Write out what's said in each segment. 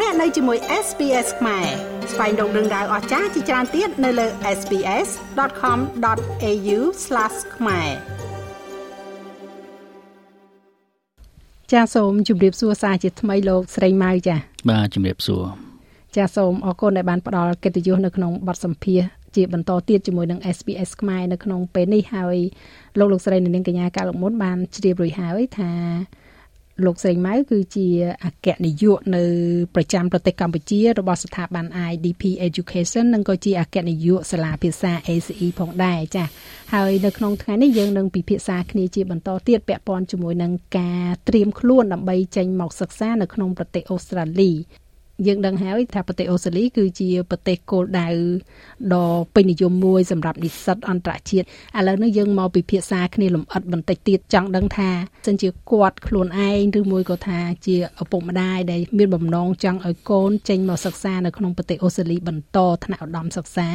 លោកអ្នកនៅជាមួយ SPS ខ្មែរស្វែងរកដឹងដៅអស្ចារ្យជាច្រើនទៀតនៅលើ SPS.com.au/ ខ្មែរចាសសូមជម្រាបសួរសាជាថ្មីលោកស្រីម៉ៅចាបាទជម្រាបសួរចាសសូមអរគុណដែលបានផ្ដល់កិត្តិយសនៅក្នុងបទសម្ភាសជាបន្តទៀតជាមួយនឹង SPS ខ្មែរនៅក្នុងពេលនេះហើយលោកលោកស្រីនាងកញ្ញាកាលមុនបានជ្រាបរួចហើយថា លោកស្រីម៉ៅគឺជាអគ្គនាយកនៅប្រចាំប្រទេសកម្ពុជារបស់ស្ថាប័ន IDP Education និងក៏ជាអគ្គនាយកសាលាភាសា ACE ផងដែរចា៎ហើយនៅក្នុងថ្ងៃនេះយើងនឹងពិភាក្សាគ្នាជាបន្តទៀតពាក់ព័ន្ធជាមួយនឹងការត្រៀមខ្លួនដើម្បីចេញមកសិក្សានៅក្នុងប្រទេសអូស្ត្រាលី យើងដឹងហើយថាប្រទេសអូស្ត្រាលីគឺជាប្រទេសគោលដៅដ៏ពេញនិយមមួយសម្រាប់និស្សិតអន្តរជាតិឥឡូវនេះយើងមកពិភាក្សាគ្នាលម្អិតបន្តិចទៀតចង់ដឹងថាសិនជាគាត់ខ្លួនឯងឬមួយក៏ថាជាឪពុកម្ដាយដែលមានបំណងចង់ឲ្យកូនចេញមកសិក្សានៅក្នុងប្រទេសអូស្ត្រាលីបន្តថ្នាក់ឧត្តមសិក្សា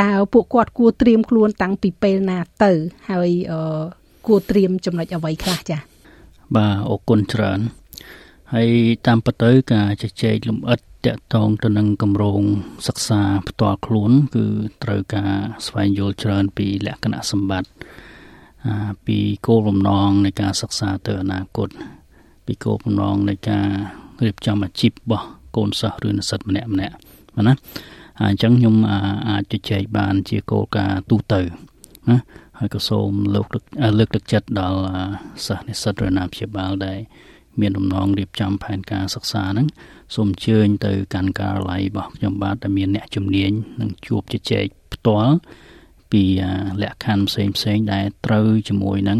តើពួកគាត់គួរត្រៀមខ្លួនតាំងពីពេលណាទៅហើយគួរត្រៀមចំណុចអ្វីខ្លះចា៎បាទអរគុណច្រើន ហើយតាមពិតទៅការជជែកលំអិតតកតងទៅនឹងគម្រោងសិក្សាផ្ទាល់ខ្លួន គឺត្រូវការស្វែងយល់ច្រើនពីលក្ខណៈសម្បត្តិពីគោលបំណងនៃការសិក្សាទៅអនាគតពីគោលបំណងនៃការរៀបចំអាជីពរបស់កូនសិស្សឬនិស្សិតម្នាក់ម្នាក់ណាអញ្ចឹងខ្ញុំអាចជជែកបានជាគោលការណ៍ទូទៅណាហើយក៏សូមលើកលើកទឹកចិត្តដល់សិស្សនិស្សិតឬណាព្យាបាលដែរ មានដំណងរៀបចំផែនការសិក្សាហ្នឹងសូមអញ្ជើញទៅកាន់ការិយាល័យរបស់ខ្ញុំបាទដែលមានអ្នកជំនាញនឹងជួបជជែកផ្ទាល់ពីលក្ខខណ្ឌផ្សេងផ្សេងដែលត្រូវជាមួយនឹង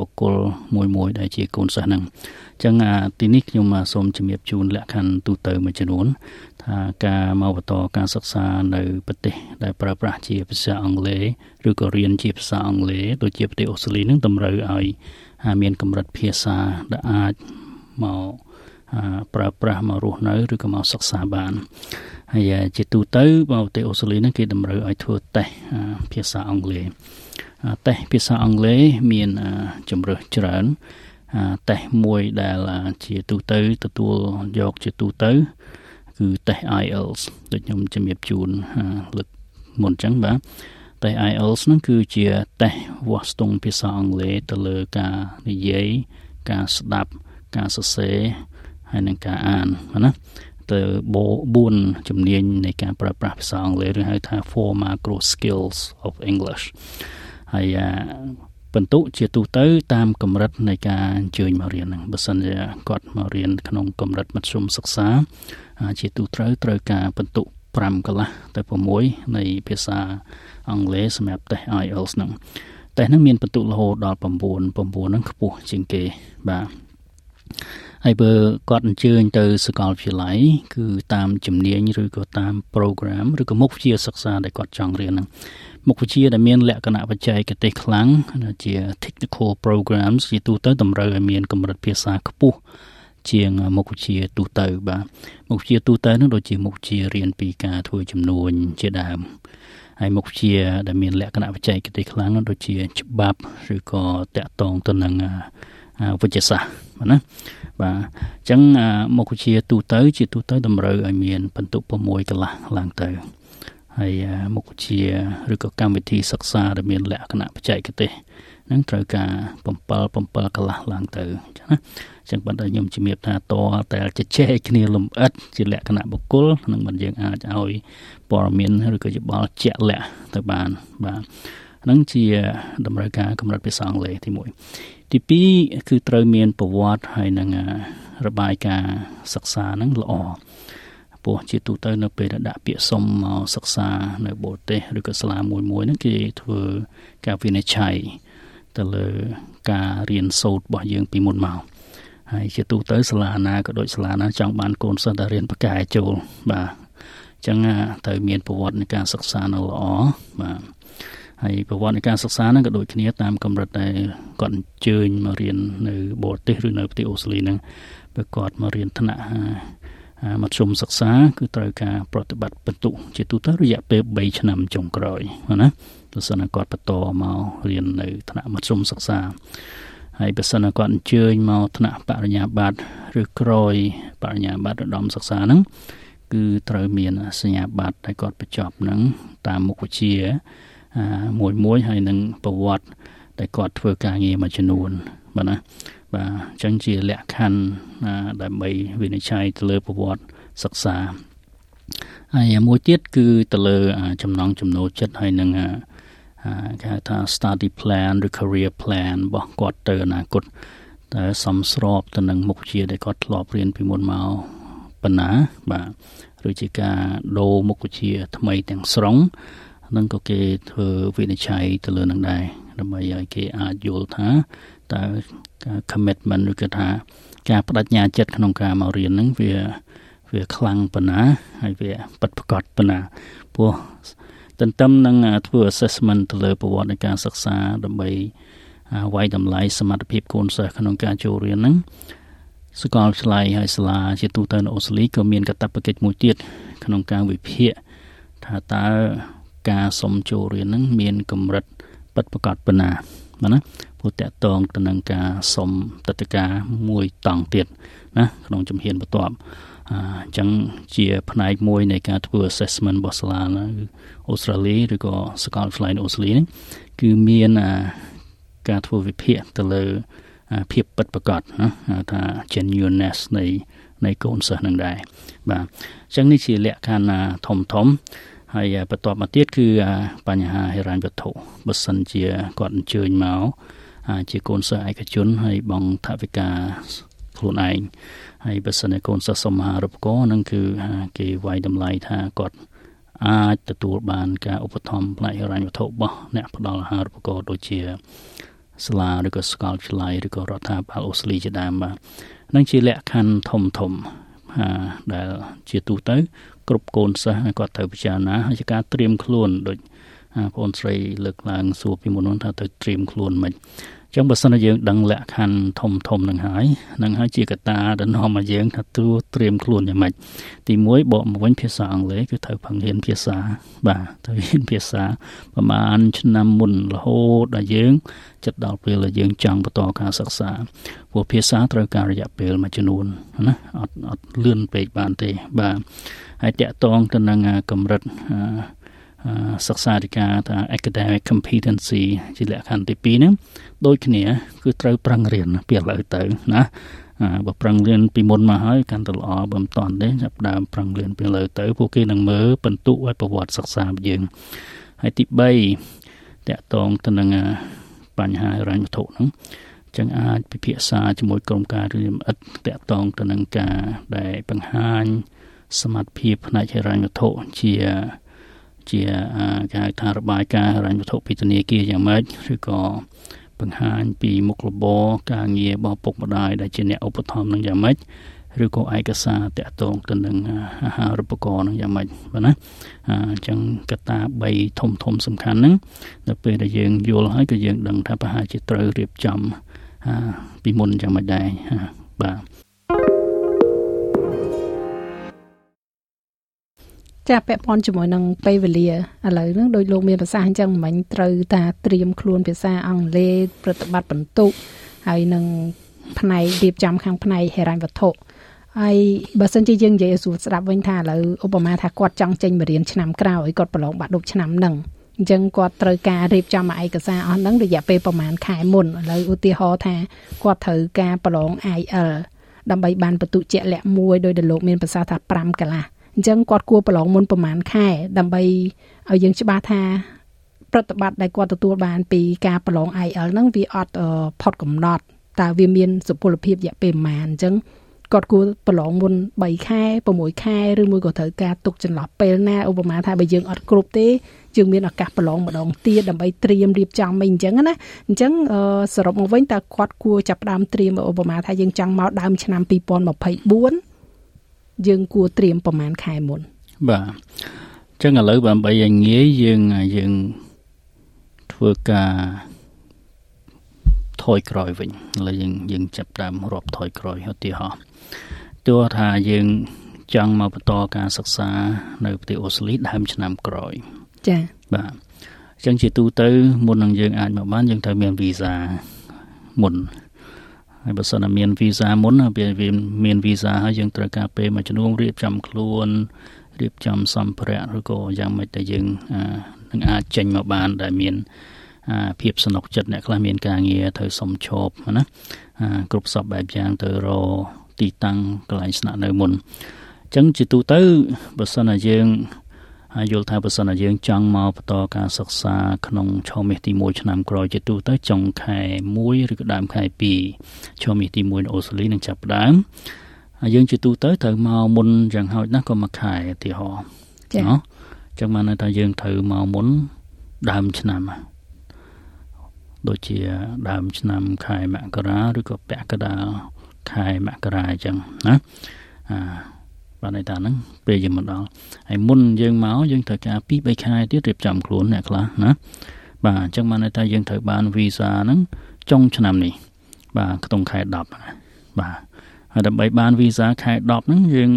បុគ្គលមួយមួយដែលជាកូនសិស្សហ្នឹងអញ្ចឹងទីនេះខ្ញុំសូមជំរាបជូនលក្ខខណ្ឌទូទៅមួយចំនួនថាការមកបន្តការសិក្សានៅប្រទេសដែលប្រើប្រាស់ជាភាសាអង់គ្លេសឬក៏រៀនជាភាសាអង់គ្លេសដូចជាប្រទេសអូស្ត្រាលីនឹងតម្រូវឲ្យមានកម្រិតភាសាដែលអាច មកប្រើប្រាស់មករស់នៅឬក៏មកសិក្សាបានហើយជាទូទៅបើប្រទេសអូស្ត្រាលីហ្នឹងគេតម្រូវឲ្យធ្វើតេស្តភាសាអង់គ្លេសតេស្តភាសាអង់គ្លេសមានជំរើសច្រើនតេស្តមួយដែលជាទូទៅទទួលយកជាទូទៅ គឺតេស្ត IELTS ដូចខ្ញុំជំរាបជូនលើកមុនអញ្ចឹងបាទតេស្ត IELTS ហ្នឹងគឺជាតេស្តវាស់ស្ទង់ភាសាអង់គ្លេសទៅលើការនិយាយការស្ដាប់ ការសរសេរហើយនិងការអានណាទៅ4ជំនាញនៃការប្រើប្រាស់ភាសាអង់គ្លេសឬហៅថា four macro skills of English ហើយបន្ទុកជាទូទៅ តាមកម្រិតនៃការអញ្ជើញមករៀនហ្នឹងបើសិនជាគាត់មករៀនក្នុងកម្រិតមធ្យមសិក្សាជាទូត្រូវត្រូវការបន្ទុក5កន្លះទៅ6នៃភាសាអង់គ្លេសសម្រាប់តេស្ត IELTS ហ្នឹងតេស្តហ្នឹងមានបន្ទុករហូតដល់9 9ហ្នឹងខ្ពស់ជាងគេបាទ ហើយបើគាត់អញ្ជើញទៅសាកលវិទ្យាល័យគឺតាមជំនាញឬក៏តាម program ឬក៏មុខវិជ្ជាសិក្សាដែលគាត់ចង់រៀនហ្នឹងមុខវិជ្ជាដែលមានលក្ខណៈបច្ចេកទេសខ្លាំងជា technical programs ជាទូទៅតម្រូវឲ្យមានកម្រិតភាសាខ្ពស់ជាងមុខវិជ្ជាទូទៅបាទមុខវិជ្ជាទូទៅនោះដូចជាមុខវិជ្ជារៀនពីការធ្វើចំនួនជាដើមហើយមុខវិជ្ជាដែលមានលក្ខណៈបច្ចេកទេសខ្លាំងដូចជាច្បាប់ឬក៏តកតងទៅនឹង វិទ្យាសាស្ត្របាទណាបាទអញ្ចឹងមុខវិជ្ជាទូទៅ ជាទូទៅតម្រូវឲ្យមានបន្ទុក6កន្លះឡើងទៅហើយមុខវិជ្ជាឬក៏កម្មវិធីសិក្សាដែលមានលក្ខណៈបច្ចេកទេសនឹងត្រូវការ7 7កន្លះឡើងទៅអញ្ចឹងណាចឹងបន្តខ្ញុំជំរាបថាតតែជជែកគ្នាលំអិតជាលក្ខណៈបុគ្គលនឹងមិនយើងអាចឲ្យព័ត៌មានឬក៏យោបល់ជាក់លាក់ទៅបានបាទ ហ្នឹងជាតម្រូវការកម្រិតភាសាអង់គ្លេសទី1ទី2គឺត្រូវមានប្រវត្តិហើយនឹងរបាយការណ៍សិក្សាហ្នឹងល្អពោះជាទូទៅនៅពេលដែលដាក់ពាក្យសុំមកសិក្សានៅបរទេសឬក៏សាលាមួយមួយហ្នឹងគេធ្វើការវិនិច្ឆ័យទៅលើការរៀនសូត្ររបស់យើងពីមុនមកហើយជាទូទៅសាលាណាក៏ដូចសាលាណាចង់បានកូនសិស្សដែលរៀនបកែចូលបាទអញ្ចឹងត្រូវមានប្រវត្តិនៃការសិក្សានៅល្អបាទ ហើយប្រវត្តិនៃការសិក្សាហ្នឹងក៏ដូចគ្នាតាមកម្រិតដែលគាត់អញ្ជើញមករៀននៅបរទេសឬនៅប្រទេសអូស្ត្រាលីហ្នឹងបើគាត់មករៀនថ្នាក់មធ្យមសិក្សា គឺត្រូវការប្រតិបត្តិបន្ទុកជាទូទៅរយៈពេល3ឆ្នាំចុងក្រោយណាបើសិនណាគាត់បន្តមករៀននៅថ្នាក់មធ្យមសិក្សាហើយបើសិនគាត់អញ្ជើញមកថ្នាក់បរិញ្ញាបត្រឬក្រោយបរិញ្ញាបត្រឧត្តមសិក្សាហ្នឹងគឺត្រូវមានសញ្ញាបត្រដែលគាត់បញ្ចប់ហ្នឹងតាមមុខវិជ្ជា មួយមួយហើយនឹងប្រវត្តិដែលគាត់ធ្វើការងារមួយចំនួនបាទណាបាទអញ្ចឹងជាលក្ខខណ្ឌដើម្បីវិនិច្ឆ័យទៅលើប្រវត្តិសិក្សាហើយមួយទៀតគឺទៅលើចំណងចំណូលចិត្តហើយនឹងគេហៅថា study plan ឬ career plan របស់គាត់ទៅអនាគតតើសមស្របទៅនឹងមុខវិជ្ជាដែលគាត់ធ្លាប់រៀនពីមុនមកប៉ុណ្ណាបាទឬជាការដូរមុខវិជ្ជាថ្មីទាំងស្រុង នឹងក៏គេធ្វើវិនិច្ឆ័យទៅលើនឹងដែរដើម្បីឲ្យគេអាចយល់ថាតើការ commitment ឬក៏ថា ការបដិញ្ញាចិត្តក្នុងការមករៀនហ្នឹងវាវាខ្លាំងប៉ុណ្ណាហើយវាពិតប្រាកដប៉ុណ្ណាព្រោះទន្ទឹមនឹងធ្វើ assessment ទៅលើប្រវត្តិនៃការសិក្សាដើម្បីវាយតម្លៃសមត្ថភាពកូនសិស្សក្នុងការចូលរៀនហ្នឹងសកលឆ្លៃហើយសាលាជាទូទៅនៅអូស្ត្រាលីក៏មានកាតព្វកិច្ចមួយទៀតក្នុងការវិភាគថាតើ ការសុំចូលរៀនហ្នឹងមានកម្រិតពិតប្រាកដប៉ុណ្ណាបាទណាព្រោះតកតងទៅនឹងការសុំទឹកតការមួយតង់ទៀតណាក្នុងជំហានបន្ទាប់អញ្ចឹងជាផ្នែកមួយនៃការធ្វើ assessment របស់សាលាអូស្ត្រាលីឬក៏សាកលវិទ្យាល័យអូស្ត្រាលីនេះគឺមានការធ្វើវិភាគទៅលើភាពពិតប្រាកដណាថា genuineness នៃនៃកូនសិស្សនឹងដែរបាទអញ្ចឹងនេះជាលក្ខខណ្ឌធំធំ ហើយបន្ទាប់មកទៀតគឺបញ្ហាហិរញ្ញវត្ថុបើសិនជាគាត់អញ្ជើញមកជាកូនសិស្សឯកជនហើយបង់ថវិកាខ្លួនឯងហើយបើសិនជាកូនសិស្សសមហារូបករណ៍នឹងគឺគេវាយតម្លៃថាគាត់អាចទទួលបានការឧបត្ថម្ភផ្នែកហិរញ្ញវត្ថុរបស់អ្នកផ្ដល់អាហារូបករណ៍ដូចជាសាលាឬក៏សាកលវិទ្យាល័យឬក៏រដ្ឋាភិបាលអូស្ត្រាលីជាដើមបាទនឹងជាលក្ខខណ្ឌធំធំ ដែលជាទូទៅ គ្រប់កូនសិស្សគាត់ត្រូវពិចារណាហើយជាការត្រៀមខ្លួនដូចបងស្រីលើកឡើងសួរពីមុននោះថាទៅត្រៀមខ្លួនមិន ចឹងបើសិនជាយើងដឹងលក្ខខណ្ឌធំធំនឹងហើយនឹងហើយជាកត្តាដែលនាំឲ្យយើងថាត្រួតត្រៀមខ្លួនយ៉ាងម៉េចទី1បកមកវិញភាសាអង់គ្លេសគឺត្រូវផឹងរៀនភាសា បាទត្រូវរៀនភាសាប្រហែលឆ្នាំមុនរហូតដល់យើងចិត្តដល់ពេលដែលយើងចង់បន្តការសិក្សាព្រោះភាសាត្រូវការរយៈពេលមួយចំនួនណាអត់អត់លឿនពេកបានទេបាទហើយតកតងទៅនឹងកម្រិតអឺ សិក្សាធិការថា academic competency ជាលក្ខខណ្ឌទី2ហ្នឹងដូចគ្នា គឺត្រូវប្រឹងរៀនពីឥឡូវទៅណាបើប្រឹងរៀនពីមុនមកហើយកាន់តែល្អបើមិនតាន់ទេចាប់ដើមប្រឹងរៀនពីឥឡូវទៅពួកគេនឹងមើលបន្ទុកឲ្យប្រវត្តិសិក្សារបស់យើងហើយទី3តកតងទៅនឹងបញ្ហារញ្ញវត្ថុហ្នឹងចឹងអាចពិភាក្សាជាមួយក្រុមការរៀនអិតតកតងទៅនឹងការដែលបង្ហាញសមត្ថភាពផ្នែកហិរញ្ញវត្ថុជា ជាគេហៅថារបាយការណ៍រញ្ញវត្ថុពីធនាគារយ៉ាងម៉េចឬក៏បង្ហាញពីមុខរបរការងាររបស់ពុកម្ដាយដែលជាអ្នកឧបត្ថម្ភនឹងយ៉ាងម៉េចឬក៏ឯកសារតាក់ទងទៅនឹងអាហារូបករណ៍នឹងយ៉ាងម៉េចបាទណាអញ្ចឹងកត្តា3ធំធំសំខាន់ហ្នឹងដល់ពេលដែលយើងយល់ហើយក៏យើងដឹងថាប្រហែលជាត្រូវរៀបចំពីមុនយ៉ាងម៉េចដែរបាទ ចាពាក់ព័ន្ធជាមួយនឹងពេលវេលាឥឡូវហ្នឹងដោយលោកមានប្រសាសន៍អញ្ចឹងមិញត្រូវតាត្រៀមខ្លួនភាសាអង់គ្លេសប្រតិបត្តិបន្ទុកហើយនឹងផ្នែករៀបចំខាងផ្នែកហិរញ្ញវត្ថុហើយបើសិនជាយើងនិយាយឲ្យស្រួលស្ដាប់វិញថាឥឡូវឧបមាថាគាត់ចង់ចេញមករៀនឆ្នាំក្រោយគាត់ប្រឡងបាក់ឌុបឆ្នាំហ្នឹងអញ្ចឹងគាត់ត្រូវការរៀបចំឯកសារអស់ហ្នឹងរយៈពេលប្រហែលខែមុនឥឡូវឧទាហរណ៍ថាគាត់ត្រូវការប្រឡង IEL ដើម្បីបានបន្ទុកជាក់លាក់មួយដោយដែលលោកមានប្រសាសន៍ថា5កន្លះ អញ្ចឹងគាត់គួរប្រឡងមុនប្រហែលខែដើម្បីឲ្យយើងច្បាស់ថាប្រតិបត្តិដែលគាត់ទទួលបានពីការប្រឡង IEL ហ្នឹងវាអត់ផុតកំណត់តើវាមានសុពលភាពរយៈពេលប៉ុន្មានអញ្ចឹងគាត់គួរប្រឡងមុន3ខែ6ខែឬមួយក៏ត្រូវការទុកចន្លោះពេលណាឧបមាថាបើយើងអត់គ្រប់ទេយើងមានឱកាសប្រឡងម្ដងទៀតដើម្បីត្រៀមរៀបចំអីអញ្ចឹងណាអញ្ចឹងសរុបមកវិញតើគាត់គួរចាប់ផ្ដើមត្រៀមឧបមាថាយើងចង់មកដើមឆ្នាំ2024 យើងគួរត្រៀមប្រហែលខែមុនបាទអញ្ចឹងឥឡូវដើម្បីឲ្យងាយយើងយើងធ្វើការថយក្រោយវិញឥឡូវយើងយើងចាប់ដើមរាប់ថយក្រោយឧទាហរណ៍ទោះថាយើងចង់មកបន្តការសិក្សានៅប្រទេសអូស្ត្រាលីដើមឆ្នាំក្រោយចា៎បាទអញ្ចឹងជាទូទៅមុននឹងយើងអាចមកបានយើងត្រូវមានវីសាមុន ហើយបើសិនមានវីសាមុនវាមានវីសាហើយយើងត្រូវការពេលមួយចំនួនរៀបចំខ្លួនរៀបចំសម្ភារៈឬក៏យ៉ាងម៉េចដែលយើងនឹងអាចចេញមកបានដែលមានភាពสนุกចិត្តអ្នកខ្លះមានការងារទៅសុំឈប់ណាគ្រប់សពបែបយ៉ាងទៅរទីតាំងកន្លែងស្នាក់នៅមុនអញ្ចឹងជាទូទៅបើសិនជាយើង ហើយយល់ថាបើសិនជាយើងចង់មកបន្តការសិក្សាក្នុងឆមាសទី1ឆ្នាំក្រោយជាទូទៅចុងខែ1ឬក៏ដើមខែ2ឆមាសទី1នៅអូស្ត្រាលីនឹងចាប់ផ្ដើមហើយយើងជាទូទៅត្រូវមកមុនយ៉ាងហោចណាស់ក៏មួយខែឧទាហរណ៍ចា៎អញ្ចឹងបានថាយើងត្រូវមកមុនដើមឆ្នាំដូចជាដើមឆ្នាំខែមករាឬក៏ពាក់កណ្ដាលខែមករាអញ្ចឹងណាអា បានន័យថាហ្នឹងពេលយើងមកដល់ហើយមុនយើងមកយើងត្រូវការ2 3ខែទៀតរៀបចំខ្លួនអ្នកខ្លះណាបាទអញ្ចឹងបានន័យថាយើងត្រូវបានវីសាហ្នឹងចុងឆ្នាំនេះ បាទក្នុងខែ10ណាបាទហើយដើម្បីបានវីសាខែ10ហ្នឹងយើង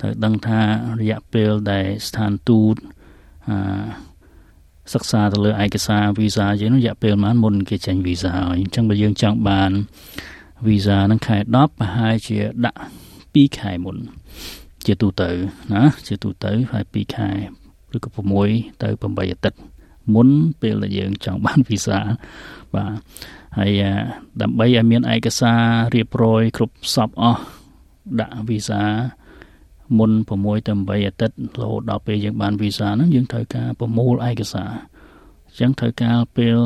ត្រូវដឹងថារយៈពេលដែលស្ថានទូតអឺសិក្សាទៅលើឯកសារវីសាយើងរយៈពេលប៉ុន្មានមុនគេចេញវីសាហើយអញ្ចឹងបើយើងចង់បានវីសាហ្នឹងខែ10ប្រហែលជាដាក់ 2ខែមុន ជាទូទៅណាជាទូទៅហើយ2ខែឬក៏6ទៅ8អាទិត្យមុនពេលដែលយើងចង់បានវីសាបាទហើយដើម្បីឲ្យមានឯកសាររៀបរយគ្រប់សពអស់ដាក់វីសាមុន6ទៅ8អាទិត្យរហូតដល់ពេលយើងបានវីសាហ្នឹងយើងត្រូវការប្រមូលឯកសារអញ្ចឹងត្រូវការពេល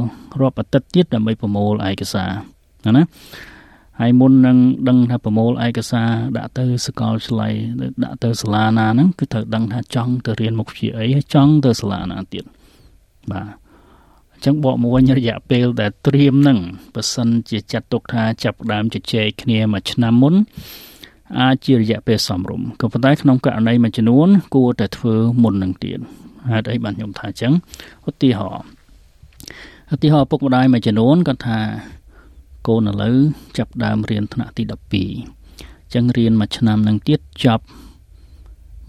រាប់អាទិត្យទៀតដើម្បីប្រមូលឯកសារណា ហើយមុននឹងដឹងថាប្រមូលឯកសារដាក់ទៅសកលឆ្លៃដាក់ទៅសាលាណាហ្នឹងគឺត្រូវដឹងថាចង់ទៅរៀនមុខវិជ្ជាអីហើយចង់ទៅសាលាណាទៀតបាទអញ្ចឹងបកមកវិញរយៈពេលដែលត្រៀមហ្នឹងបើសិនជាចាត់ទុកថាចាប់ដើមជជែកគ្នាមួយឆ្នាំមុនអាចជារយៈពេលសមរម្យក៏ប៉ុន្តែក្នុងករណីមួយចំនួន គួរតែធ្វើមុននឹងទៀតហេតុអីបានខ្ញុំថាអញ្ចឹងឧទាហរណ៍ឧទាហរណ៍ពុកម្ដាយមួយចំនួនគាត់ថា កូនឥឡូវចាប់ដើមរៀនថ្នាក់ទី12អញ្ចឹងរៀនមួយឆ្នាំនឹងទៀតចប់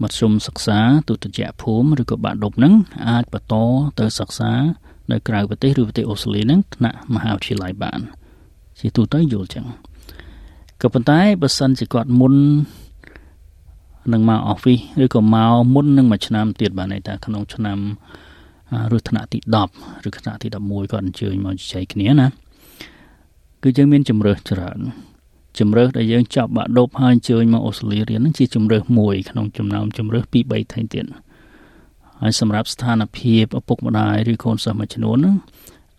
មធ្យមសិក្សាទុតិយភូមិឬក៏បាក់ឌុបនឹងអាចបន្តទៅសិក្សានៅក្រៅប្រទេសឬប្រទេសអូស្ត្រាលីនឹងថ្នាក់មហាវិទ្យាល័យបាន ជាទូទៅយល់ចឹងក៏ប៉ុន្តែបើសិនជាគាត់មុននឹងមក office ឬក៏មកមុននឹងមួយឆ្នាំទៀតបានន័យថាក្នុងឆ្នាំឬថ្នាក់ទី10ឬថ្នាក់ទី11គាត់អញ្ជើញមកជជែកគ្នាណា គឺយើងមានជំរើសច្រើនជំរើសដែលយើងចាប់បាក់ដប់ហើយអញ្ជើញមកអូស្ត្រាលីរៀននឹងជាជំរើសមួយក្នុងចំណោមជំរើស2 3ថែមទៀតហើយសម្រាប់ស្ថានភាពឪពុកម្ដាយឬកូនសិស្សមួយចំនួនហ្នឹង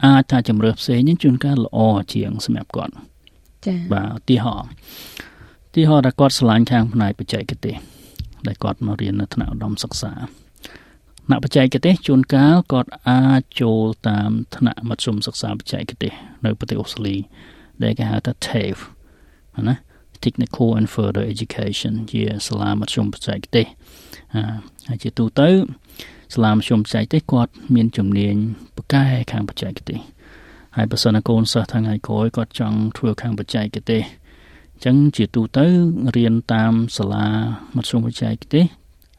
អាចថាជំរើសផ្សេងនេះជួនកាលល្អជាងសម្រាប់គាត់ចា៎បាទឧទាហរណ៍ឧទាហរណ៍ថាគាត់ឆ្លាញ់ខាងផ្នែកបច្ចេកទេសដែលគាត់មករៀននៅថ្នាក់ឧត្តមសិក្សាថ្នាក់បច្ចេកទេសជួនកាលគាត់អាចចូលតាមថ្នាក់មធ្យមសិក្សាបច្ចេកទេសនៅប្រទេសអូស្ត្រាលី ដែលគេហៅថា TAFE ណា Technical and Further Education ជាសាលាមធ្យមបច្ចេកទេសហើយជាទូទៅសាលាមធ្យមបច្ចេកទេសគាត់មានជំនាញបកែខាងបច្ចេកទេសហើយបើសិនណាកូនសិស្សថ្ងៃក្រោយគាត់ចង់ធ្វើខាងបច្ចេកទេសអញ្ចឹងជាទូទៅរៀនតាមសាលាមធ្យមបច្ចេកទេស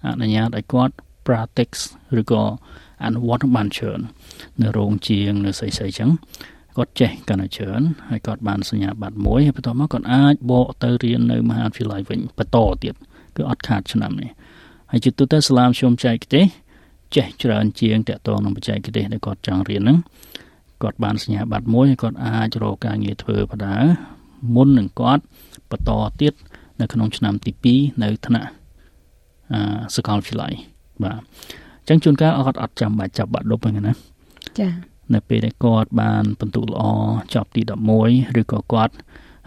អនុញ្ញាតឲ្យគាត់ practice ឬក៏អនុវត្តបានច្រើននៅរោងជាងនៅស្អីស្អីចឹង គាត់ចេះកាន់តែច្រើនហើយគាត់បានសញ្ញាបត្រមួយហើយបន្ទាប់មកគាត់អាចបកទៅរៀននៅមហាវិទ្យាល័យវិញបន្តទៀតគឺអត់ខាតឆ្នាំនេះហើយជាទូទៅសាលាមជុំចែកទេស ចេះច្រើនជាងតកតងនឹងបច្ចេកទេសដែលគាត់ចង់រៀនហ្នឹងគាត់បានសញ្ញាបត្រមួយគាត់អាចរកការងារធ្វើបដាមុននឹងគាត់បន្តទៀតនៅក្នុងឆ្នាំទី2នៅថ្នាក់អសាកលវិទ្យាល័យបាទអញ្ចឹងជួនកាលអត់អត់ចាំបាច់ចាប់បាក់ដប់ហ្នឹងណាចា៎ នៅពេលដែលគាត់បានពិន្ទុល្អចប់ទី11ឬក៏គាត់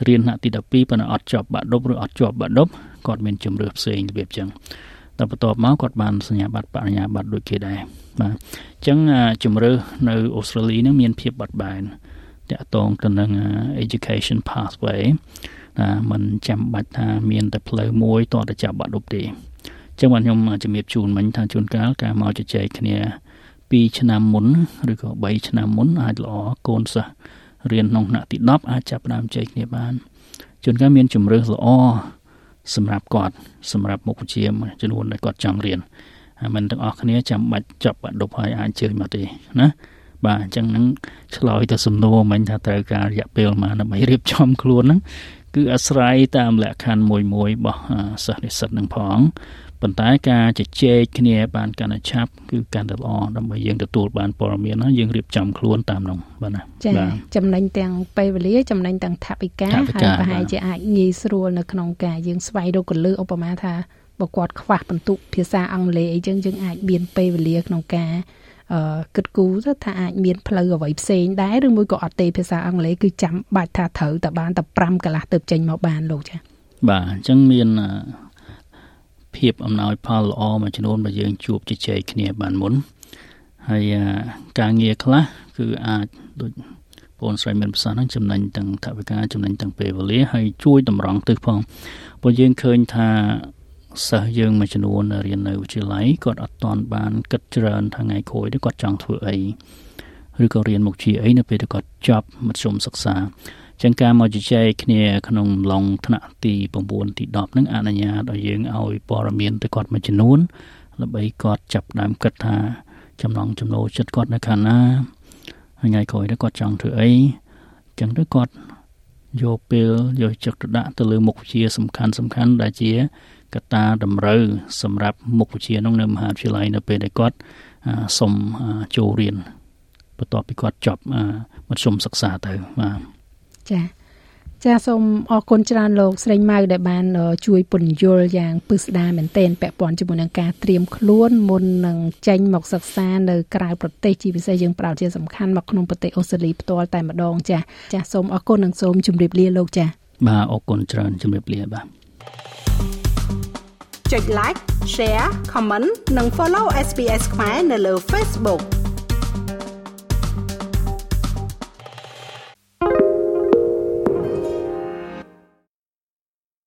រៀនថ្នាក់ទី12ប៉ុន្តែអត់ចប់បាក់ដប់ឬអត់ជាប់បាក់ដប់គាត់មានជំរឿផ្សេងរបៀបអញ្ចឹងតែបន្ទាប់មកគាត់បានសញ្ញាបត្របរិញ្ញាបត្រដូចគេដែរបាទអញ្ចឹងជំរឿនៅអូស្ត្រាលីនឹងមានភាពបត់បែនតាក់ទងទៅនឹង education pathway ណាมันចាំបាច់ថាមានតែផ្លូវមួយតទៅចាប់បាក់ដប់ទេចឹងបាទខ្ញុំជំរាបជូនមិញថាជួនកាលការមកជជែកគ្នា 2ឆ្នាំមុនឬក៏3ឆ្នាំមុនអាចល្អកូនសិស្សរៀនក្នុងថ្នាក់ទី10អាចចាប់ផ្ដើមជែកគ្នាបានជួនកាលមានជំរឿសល្អសម្រាប់គាត់សម្រាប់មុខវិជ្ជាចំនួនដែលគាត់ចង់រៀនហើយមិនទាំងអស់គ្នាចាំបាច់ចាប់បាក់ដប់ហើយអាចជើញមកទេណាបាទអញ្ចឹងហ្នឹងឆ្លើយទៅសំណួរមិញថាត្រូវការរយៈពេលប៉ុន្មានដើម្បីរៀបចំខ្លួនហ្នឹងគឺអាស្រ័យតាមលក្ខខណ្ឌមួយមួយរបស់សិស្សនិស្សិតនឹងផង ប៉ុន្តែការជជែកគ្នាបានកាន់តែឆាប់គឺកាន់តែល្អដើម្បីយើងទទួលបានព័ត៌មានណាយើងរៀបចំខ្លួនតាមនោះបាទណាចា៎ចំណេញទាំងពេលវេលាចំណេញទាំងថវិកាហើយប្រហែលជាអាចងាយស្រួលនៅក្នុងការយើងស្វែងរកកលឹះឧបមាថាបើគាត់ខ្វះបន្ទុកភាសាអង់គ្លេសអីចឹងយើងអាចមានពេលវេលាក្នុងការអឺគិតគូរទៅថាអាចមានផ្លូវអ្វីផ្សេងដែរឬមួយក៏អត់ទេភាសាអង់គ្លេសគឺចាំបាច់ថាត្រូវតែបានតែ5កន្លះទៅចេញមកបានលោកចា៎បាទអញ្ចឹងមាន ភាពអំណោយផលល្អមួយចំនួនបើយើងជួបជជែកគ្នាបានមុនហើយការងារខ្លះគឺអាចដូចបងស្រីមានប្រសាសន៍ហ្នឹងចំណេញទាំងថវិកាចំណេញទាំងពេលវេលាហើយជួយតម្រង់ទិសផងព្រោះយើងឃើញថាសិស្សយើងមួយចំនួនរៀននៅវិទ្យាល័យគាត់អត់ទាន់បានគិតច្រើនថាថ្ងៃក្រោយនេះគាត់ចង់ធ្វើអីឬក៏រៀនមុខជាអីនៅពេលដែលគាត់ចប់មធ្យមសិក្សា ចឹងការមកជជែកគ្នាក្នុងឡុងថ្នាក់ទី9ទី10ហ្នឹងអនុញ្ញាតឲ្យយើងឲ្យព័ត៌មានទៅគាត់មួយចំនួនដើម្បីគាត់ចាប់ដើមគិតថាចំណងចំណូលចិត្តគាត់នៅខាងណាថ្ងៃក្រោយទៅគាត់ចង់ធ្វើអីចឹងទៅគាត់យកពេលយកចិត្តទុកដាក់ទៅលើមុខវិជ្ជាសំខាន់សំខាន់ដែលជាកត្តាតម្រូវសម្រាប់មុខវិជ្ជានោះនៅមហាវិទ្យាល័យនៅពេលដែលគាត់សុំចូលរៀនបន្ទាប់ពីគាត់ចប់មធ្យមសិក្សាទៅបាទ ចាចាសូមអរគុណច្រើនលោកស្រីម៉ៅដែលបាន ជួយពន្យល់យ៉ាងពឹស្ដារមែនទែនពាក់ព័ន្ធជាមួយនឹងការត្រៀមខ្លួនមុននឹងចេញមកសិក្សានៅក្រៅប្រទេសជាពិសេសយើងប្រោតជាសំខាន់មកក្នុងប្រទេសអូស្ត្រាលីផ្ទាល់តែម្ដងចាចាសូមអរគុណនិងសូមជម្រាបលាលោកចាបាទអរគុណច្រើនជម្រាបលាបាទចុច like share comment និង follow SPS ខ្មែរនៅលើ Facebook